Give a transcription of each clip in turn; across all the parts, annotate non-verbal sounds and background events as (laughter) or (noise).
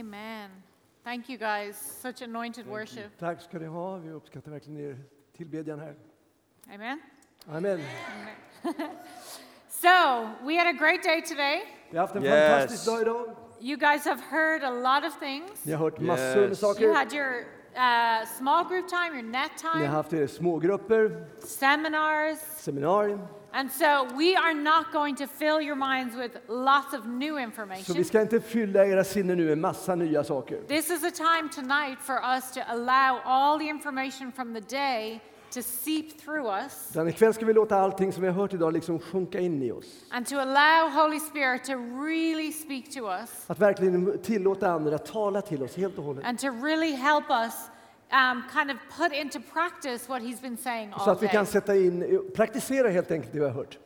Amen. Thank you guys. Such anointed worship. Tack ska ni ha. Vi uppskattar verkligen er tillbedjan här. Amen. Amen. (laughs) So, we had a great day today. Vi har haft en Yes. fantastisk dag idag. You guys have heard a lot of things. Ni har hört massor med Yes. You had your uh, small group time, your net Ni har time, haft er smågrupper, seminars. seminarium. And so, we are not going to fill your minds with lots of new Så vi information. ska inte fylla era sinnen nu med massa nya saker. This is a time tonight for us to allow all the information from the day to seep through us Utan ikväll ska vi låta allting som vi har hört idag liksom sjunka in i oss. and to allow Holy Spirit to really speak to us Att verkligen tillåta andra att tala till oss helt och hållet. and to really help us um, kind of put into practice what He's been saying Så all att vi day. kan sätta in, praktisera helt enkelt det vi har hört.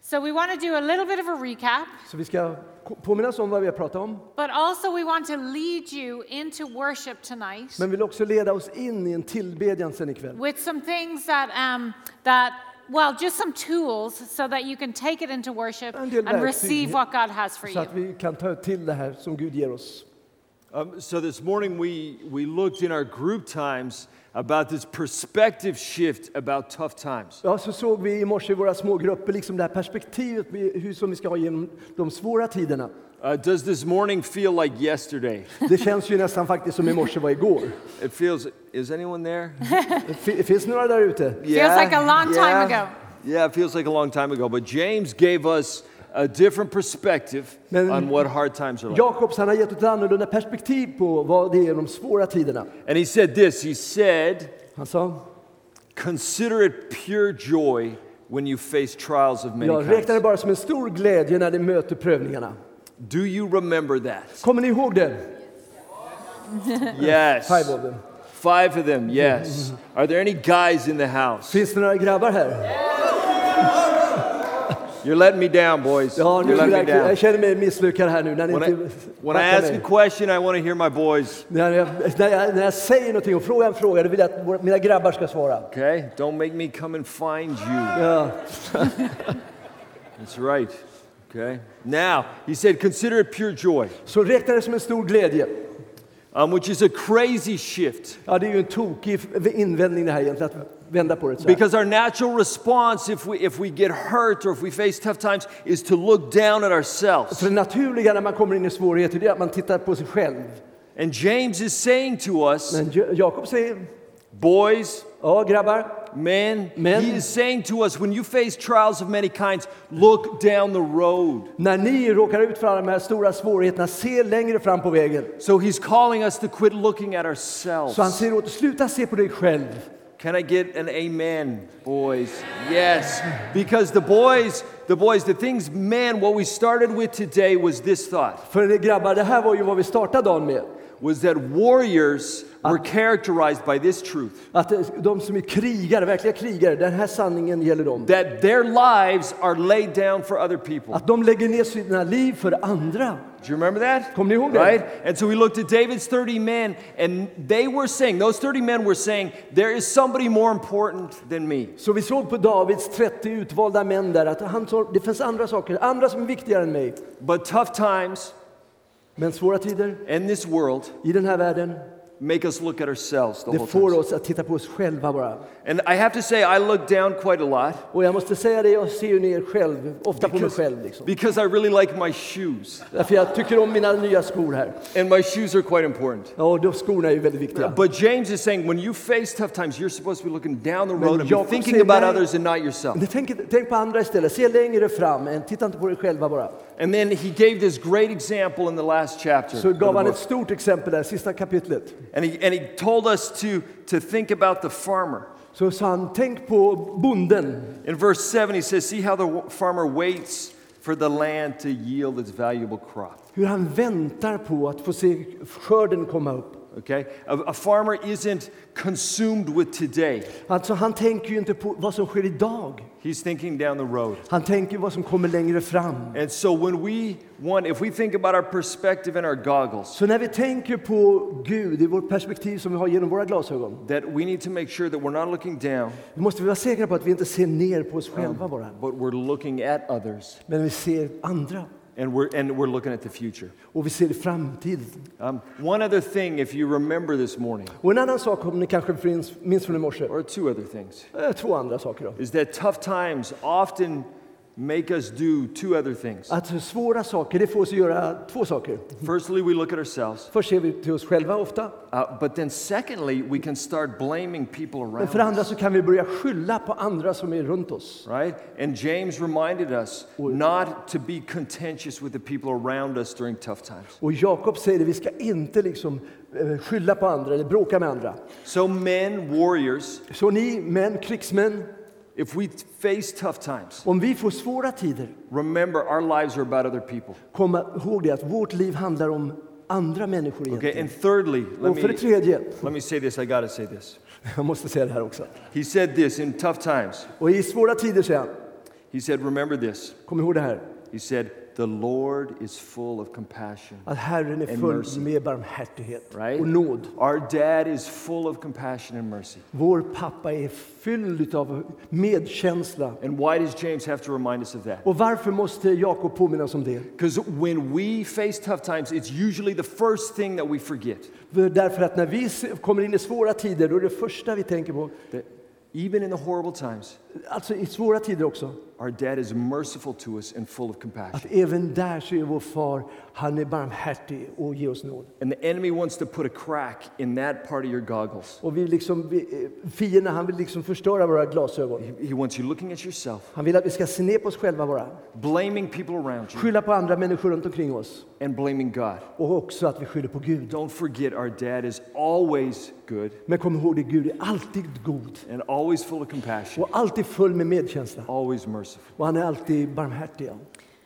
So, we want to do a little bit of a recap, Så vi ska ko- påminnas om vad vi har pratat om. but also we want to lead you into worship tonight Men vill också leda oss in i en tillbedjan sen ikväll. with some things that, um, that well, just some tools so that you can take it into worship En del and verktyg. receive what God has for Så you. att vi kan ta till det här som Gud ger oss. Um, so this morning we, we looked in our group times about this perspective shift about tough times. Ja, så såg vi i morse i våra små grupper liksom det här perspektivet vi- hur som vi ska ha genom de svåra tiderna. Uh, does this morning feel like yesterday? Det känns ju nästan faktiskt som i morse var igår. It feels, is anyone there? (laughs) Fi- Finns några där ute? Feels like a long time ago. Yeah, it feels like a long time ago. But James gave us a different perspective Men- on what hard times are like. Jakobs han har gett ett annorlunda perspektiv på vad det är de svåra tiderna. And he said this He said, Han sa, Consider it pure joy when you face trials of many jag räknar det bara som en stor glädje när ni möter prövningarna. Do you remember that? Kommer ni ihåg det? Yes. (laughs) Five of them. Five of them, yes. (laughs) Are there any guys in the house? Finns det några grabbar här? You're letting me down, boys. Ja, nu You're letting me verkligen, down. jag känner mig misslyckad här nu när ni When I, inte when I backar ask a mig. question, I want to hear my boys. När jag, när, jag, när jag säger någonting och frågar en fråga, då vill jag att våra- mina grabbar ska svara. Okay? Don't make me come and find you. Ja. (laughs) That's right. Okay? Now, he said, consider it pure joy, Så räkna det som en stor glädje. um, which is a crazy shift. Ja, det är ju en tokig invändning det här egentligen, att vända på det så här. Because our natural response, if we, if we get hurt or if we face tough times, is to look down at ourselves. För det naturliga när man kommer in i svårigheter, det är att man tittar på sig själv. And James is saying to us, Men Ja- Jakob säger, boys, ja grabbar, men, Men. he is saying to us, when you face trials of many kinds, look down the road. när ni råkar ut för alla de här stora svårigheterna, se längre fram på vägen. So he's calling us to quit looking at ourselves. Så han säger åt sluta se på dig själv. Can I get an amen, boys? Yes. Because the boys, the boys, the things, man, what we started with today was this thought För grabbar, det här var ju vad vi startade dagen med. was that warriors were characterized by this truth Att de som är krigare, verkliga krigare, den här sanningen gäller dem. that their lives are laid down for other people. Att de lägger ner sina liv för andra. Do you remember that? Kommer ni ihåg det? Right? And so we looked at David's 30 men, and they were saying, those 30 men were saying, there is somebody more important than me. Så vi såg på Davids 30 utvalda män där att han sa, det finns andra saker, andra som är viktigare än mig. But tough times Men svåra tider in this world i den här världen, make us look at ourselves the det whole får time. oss att titta på oss själva bara. And I have to say, I look down quite a lot Och jag måste säga det, jag ser ju ner själv, ofta på mig själv. Liksom. because I really like my shoes. Därför jag tycker om mina nya skor här. And my shoes are quite important. Ja, och de skorna är ju väldigt viktiga. But James is saying, when you face tough times, you're supposed to be looking down the road and be Jakob thinking säger about nej. others and not yourself. Men tänk, tänk på andra istället, se längre fram, än- titta inte på dig själva bara. And then he gave this great example in the last chapter. Så gav han ett stort exempel där, sista kapitlet. And he, and he told us to, to think about the farmer. Så sa han, tänk på bonden. In verse 7, he says, See how the farmer waits for the land to yield its valuable crop. Hur han väntar på att få se skörden komma upp. Okay? A, a farmer isn't consumed with today, Alltså han tänker ju inte på vad som sker idag. he's thinking down the road. Han tänker vad som kommer längre fram. And so when we want, if we think about our perspective and our goggles, Så när vi tänker på Gud i vårt perspektiv som vi har genom våra glasögon, that we need to make sure that we're not looking down, då måste vi vara säkra på att vi inte ser ner på oss själva bara. but we're looking at others Men vi ser andra. And we're, and we're looking at the future. och vi ser framtiden. Um, one other thing, if you remember this morning, Och en annan sak om ni kanske minns, minns från i morse, or two other things, eh, två andra saker då. is that tough times often make us do two other things. Att svåra saker, det får oss att göra två saker. Firstly, we look at ourselves, Först ser vi till oss själva ofta, uh, but then secondly, we can start blaming people men around för andra så kan vi börja skylla på andra som är runt oss. Right? And James reminded us not to be contentious with the people around us during tough times. Och Jakob säger att vi ska inte liksom eh, skylla på andra eller bråka med andra. So, men, warriors, Så ni män, krigsmän, if we face tough times, om vi får svåra tider, remember our lives are about other people. kom ihåg det att vårt liv handlar om andra människor Okay, egentligen. and thirdly, let Och för det me, tredje, let me say this, I gotta say this. (laughs) jag måste säga det här också. He said this in tough times. Och i svåra tider säger han, He said, Remember this. kom ihåg det här, He said, The Lord is full of compassion. att Herren är full med barmhärtighet Right? och nåd. Our dad is full of compassion and mercy. Vår pappa är fylld av medkänsla. And why does James have to remind us of that? Och varför måste Jakob påminna oss om det? Because when we face tough times, it's usually the first thing that we forget. För Därför att när vi kommer in i svåra tider, då är det första vi tänker på, That even in the horrible times, alltså i svåra tider också, our dad is merciful to us and full of att compassion. även där så är vår far, han är barmhärtig och ger oss nåd. And the enemy wants to put a crack in that part of your goggles. Och vi liksom, vi, eh, fienden han vill liksom förstöra våra glasögon. He, he wants you looking at yourself, Han vill att vi ska se ner på oss själva bara, blaming people around you, skylla på andra människor runt omkring oss and blaming God. och också att vi skyller på Gud. Don't forget, our dad is always good Men kom ihåg det, Gud är alltid god and always full of compassion, och alltid full med medkänsla always merciful. och han är alltid barmhärtig.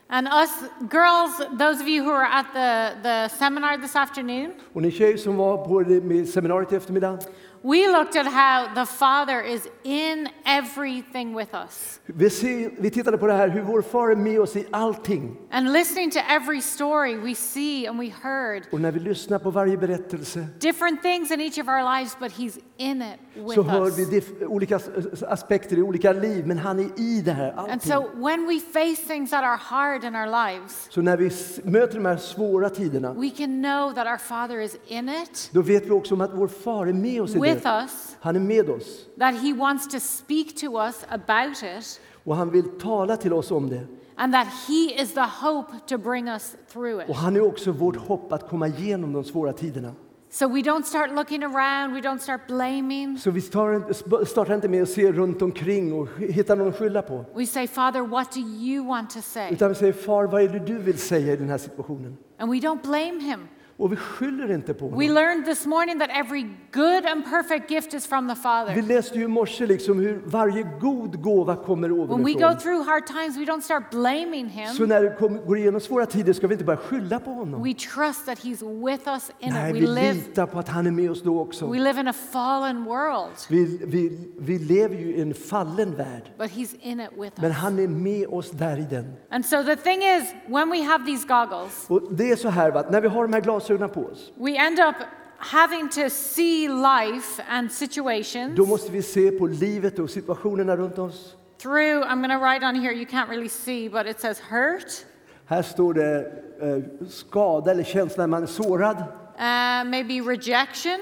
And us girls, those of you who are at the, the seminar this afternoon, Och ni tjejer som var på det med seminariet i eftermiddag, we looked at how the Father is in everything with us. vi, ser, vi tittade på det här hur vår far är med oss i allting. And listening to every story we see and we heard, Och när vi lyssnar på varje berättelse different things in each of our lives, but He's in it så with hör us. vi dif- olika aspekter i olika liv, men han är i det här. And Allting. so when we face things that are hard in our lives, Så när vi möter de här svåra tiderna, we can know that our Father is in it då vet vi också om att vår far är med oss i with us, Han är med oss that He wants to speak to us about it, och han vill tala till oss om det. and that He is the hope to bring us through Och it. han är också vårt hopp att komma igenom de svåra tiderna. So we don't start looking around, we don't start blaming. Så vi tar- startar inte med att se runt omkring och hitta någon att skylla på. We say, Father, what do you want to say? Utan vi säger, far vad är det du vill säga i den här situationen? And we don't blame Him. Och vi skyller inte på We honom. learned this morning that every good and perfect gift is from the Vi Father. läste ju i morse liksom hur varje god gåva kommer When we go ovanifrån. through hard times, we don't start blaming Så Him. när det kom- går igenom svåra tider ska vi inte bara skylla på honom. We trust that He's with us in Nej, it. We vi live, litar på att han är med oss då också. we live in a fallen world, Vi, vi, vi lever ju i en fallen värld, but He's in it with men us. han är med oss där i den. And so the thing is, when we have these goggles, Och det är så här, va? när vi har de här glasögonen på oss, we end up having to see life and situations då måste vi se på livet och situationerna runt oss. through, I'm going to write on here, you can't really see, but it says hurt, Här står det eh, skada eller känsla när man är sårad, uh, maybe rejection,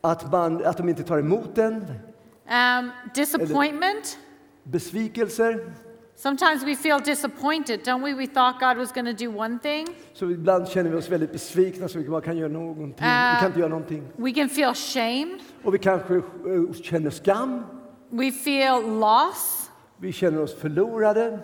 att, man, att de inte tar emot den, um, disappointment. besvikelser. Sometimes we feel disappointed, don't we? We thought God was going to do one thing. Så ibland känner vi oss väldigt besvikna så vi bara kan göra någonting. Vi kan inte göra någonting. We can feel shame. Och vi kanske eh, känner skam. We feel loss. Vi känner oss förlorade.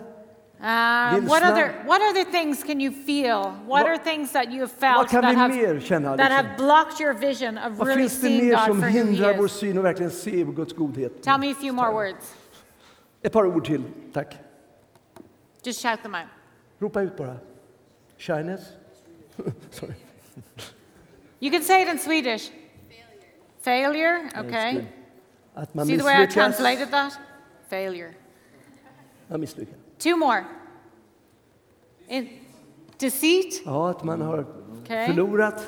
Um, what other what other things can you feel? What Vad- are things that you have felt that have, känna? that Liksom? have blocked your vision of Vad really seeing God for who He vår is? syn och verkligen se Guds godhet? Tell me a few more words. Ett par ord till, tack. Just shout them out. Ropa ut bara. Shyness. (laughs) Sorry. You can say it in Swedish. Failure. Okay. good. Att man See the way I translated that? Failure. Man misslyckas. Two more. In deceit. Ja, att man har Okay. förlorat.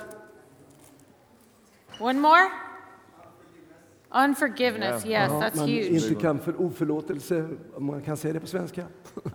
One more. Unforgiveness, yes, that's man huge. inte kan för oförlåtelse, om man kan säga det på svenska.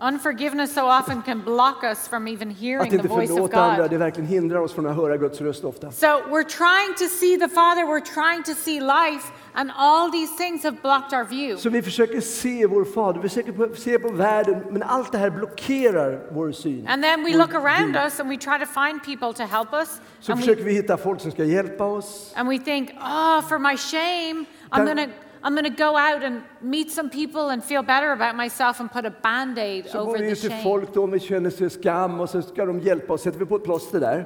Unforgiveness so often can block us from even Att hearing the inte voice of förlåta andra, God. det verkligen hindrar oss från att höra Guds röst ofta. So we're trying to see the Father, we're trying to see life, and all these things have blocked our view. Så vi försöker se vår fader, vi försöker se på världen, men allt det här blockerar vår syn. And then we look around us and we try to find people to help us. Så försöker vi hitta folk som ska hjälpa oss. and we think, oh, for my shame, I'm to. I'm going to go out and meet some people and feel better about myself and put a band aid Så går over vi the till shame. folk då om vi känner sig skam och så ska de hjälpa oss, sätter vi på ett plåster där.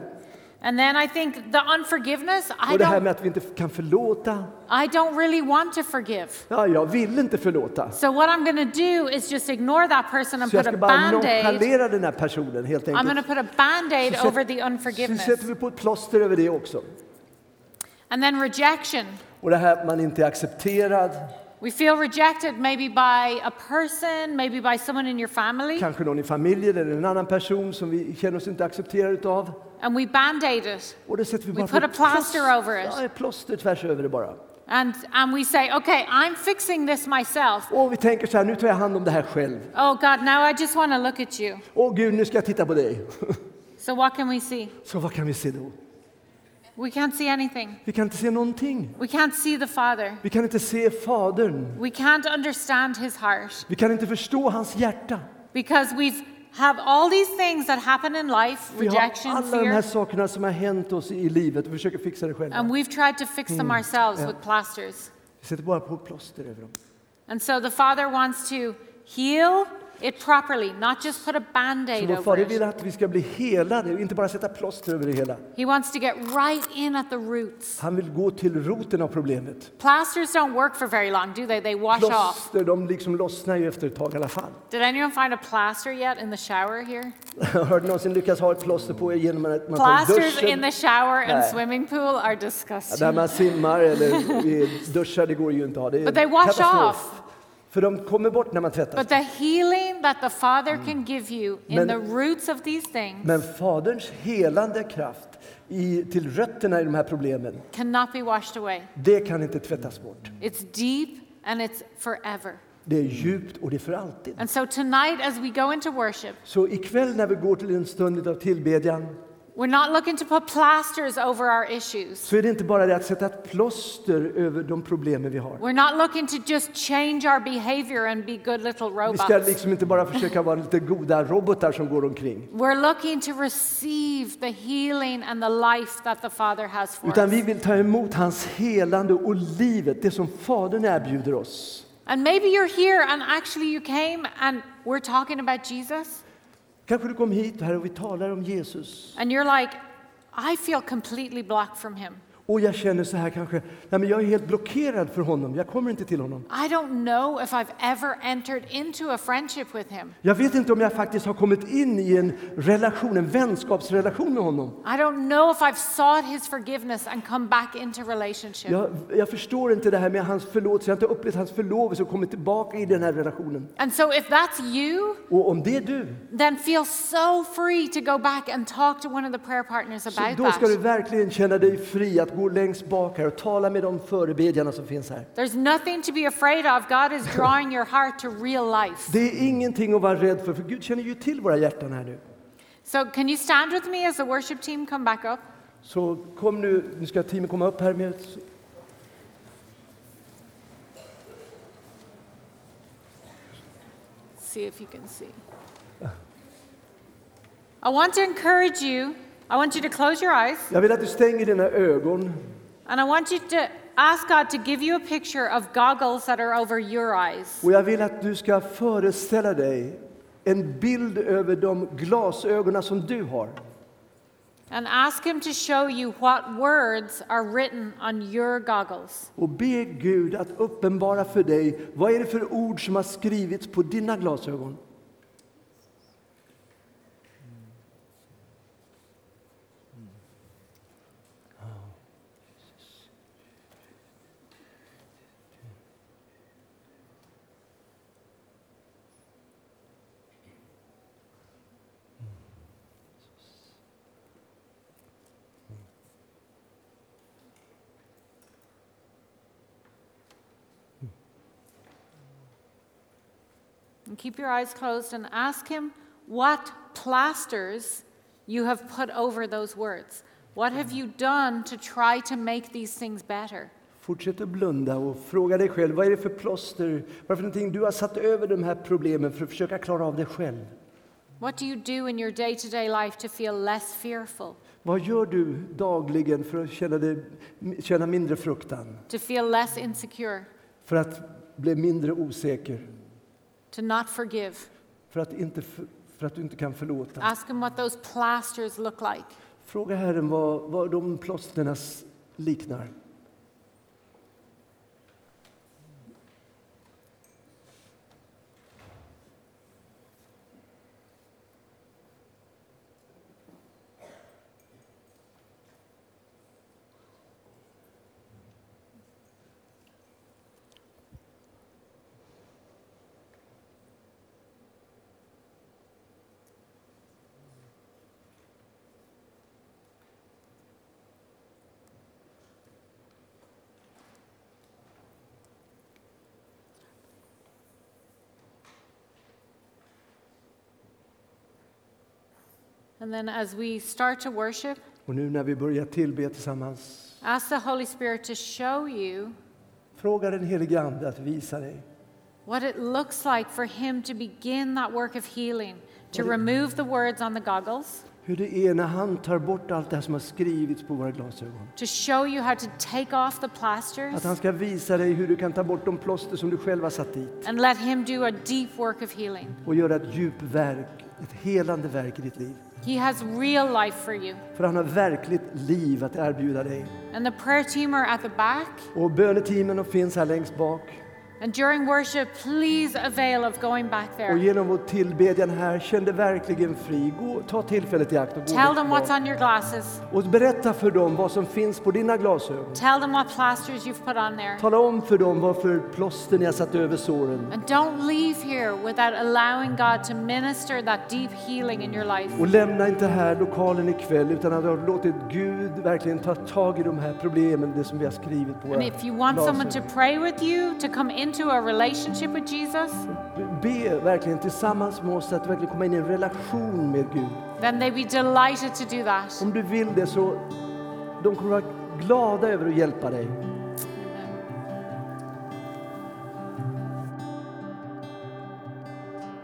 And then I think the unforgiveness, I Och det här don't, med att vi inte kan förlåta. I don't really want to forgive. Ja, jag vill inte förlåta. So what I'm going to do is just ignore that person and Så jag put a ska bara band aid. nonchalera den här personen helt I'm going to enkelt. put a band aid Så sätt- over the Så unforgiveness. sätter vi på ett plåster över det också. And then rejection. Och det här att man inte är accepterad, We feel rejected maybe by a person, maybe by someone in your family, kanske någon i familjen eller en annan person som vi känner oss inte accepterade utav. And we band aid it. Och då sätter vi We bara put på a plaster plåster- over it. Ja, ett plåster tvärs över det bara. And, and we say, okay, I'm fixing this myself. Och vi tänker så här, nu tar jag hand om det här själv. Oh God, now I just want to look at you. Åh Gud, nu ska jag titta på dig. (laughs) So what can we see? Så vad kan vi se då? We can't see anything. Vi kan inte se någonting. We can't see the Father. Vi kan inte se Fadern. We can't understand his heart Vi kan inte förstå hans hjärta. because we've have all these things that happen in life, Vi har rejection, alla de här fear, sakerna som har hänt oss i livet och försöker fixa det själva. and we've tried to fix them mm. ourselves Yeah. with plasters. Vi sätter bara på plåster över dem. And so the Father wants to heal it properly, not just put a band Så vår over Fader vill it. att vi ska bli helade inte bara sätta plåster över det hela. He wants to get right in at the roots. Han vill gå till roten av problemet. Plasters don't work for very long, do they? They wash off. Plåster, de liksom lossnar ju efter ett tag i alla fall. Did anyone find a plaster yet in the shower here? (laughs) Har du någonsin lyckats ha ett plåster på er genom att man tar Plasters in duschen? the shower and Nej. swimming pool are Ja, disgusting. Där man simmar eller duschar, det går ju inte att ha. Det är But they wash katastrof. off. För de kommer bort när man tvättas. But the healing that the Father can give you in Men- the roots of these things Men Faderns helande kraft i, till rötterna i de här problemen, cannot be washed away. det kan inte tvättas bort. It's deep and it's forever. Det är djupt och det är för alltid. And so tonight, as we go into worship, Så ikväll när vi går till en stund av tillbedjan we're not looking to put plasters over our issues. så är det inte bara det att sätta ett plåster över de problemen vi har. We're not looking to just change our behavior and be good little Vi ska robots. liksom inte bara försöka vara lite goda robotar som går omkring. We're looking to receive the healing and the life that the Father has for Utan vi us. vill ta emot hans helande och livet, det som Fadern erbjuder oss. And maybe you're here and actually you came and we're talking about Jesus, Kanske du kom hit här och vi talar om Jesus. and you're like, I feel completely blocked from him. Och jag känner så här kanske, nej men jag är helt blockerad för honom, jag kommer inte till honom. I don't know if I've ever entered into a friendship with him. Jag vet inte om jag faktiskt har kommit in i en relation, en vänskapsrelation med honom. I don't know if I've sought his forgiveness and come back into relationship. Jag, jag förstår inte det här med hans förlåtelse, jag har inte upplevt hans förlovelse och kommit tillbaka i den här relationen. And so if that's you, Och om det är du, then feel so free to go back and talk to one of the prayer partners så about då ska du that. verkligen känna dig fri att gå längst bak här och tala med de förebedjarna som finns här. There's nothing to be afraid of. God is drawing your heart to real life. Det är ingenting att vara rädd för, för Gud känner ju till våra hjärtan här nu. So can you stand with me as the worship team come back up? Så kom nu, nu ska teamet komma upp här med See if you can see. I want to encourage you. I want you to close your eyes Jag vill att du stänger dina ögon and I want you to ask God to give you a picture of goggles that are over your eyes. och jag vill att du ska föreställa dig en bild över de glasögonen som du har. And ask Him to show you what words are written on your goggles. Och be Gud att uppenbara för dig vad är det för ord som har skrivits på dina glasögon. Keep your eyes closed and ask Him what plasters you have put over those words. What have you done to try to make these things better? Fortsätt att blunda och fråga dig själv, vad är det för plåster, vad är det du har satt över de här problemen för att försöka klara av det själv? What do you do in your day to day life to feel less fearful, Vad gör du dagligen för att känna, dig, känna mindre fruktan? to feel less insecure, För att bli mindre osäker? To not forgive? För att, inte, för att du inte kan förlåta? Ask Him what those plasters look like. Fråga Herren vad, vad de plåsterna liknar. And then as we start to worship, Och nu när vi börjar tillbe tillsammans, ask the Holy Spirit to show you fråga den helige Ande att visa dig what it looks like for Him to begin that work of healing, to remove the words on the goggles, hur det är när han tar bort allt det här som har skrivits på våra glasögon. to show you how to take off the Att plasters, han ska visa dig hur du kan ta bort de plåster som du själv har satt dit and let Him do a deep work of healing. och göra ett djupverk, ett helande verk i ditt liv. He has real life for you. För han har verkligt liv att erbjuda dig. And the prayer team are at the back. Och böneteamen finns här längst bak. And during worship, please avail of going back Och there. genom vår tillbedjan här, känn dig verkligen fri. Gå, ta tillfället i akt och gå Tell them what's on your glasses. Och berätta för dem vad som finns på dina glasögon. Tell them what plasters you've put on there. Tala om för dem vad för plåster ni har satt över såren. And don't leave here without allowing God to minister that deep healing in your life. Och lämna inte här lokalen ikväll utan att du har låtit Gud verkligen ta tag i de här problemen, det som vi har skrivit på våra And if you want someone to glasögon. pray with you, to come into a relationship with Jesus, Be verkligen tillsammans med oss att verkligen komma in i en relation med Gud. then they'd be delighted to do that. Om du vill det så de kommer vara glada över att hjälpa dig.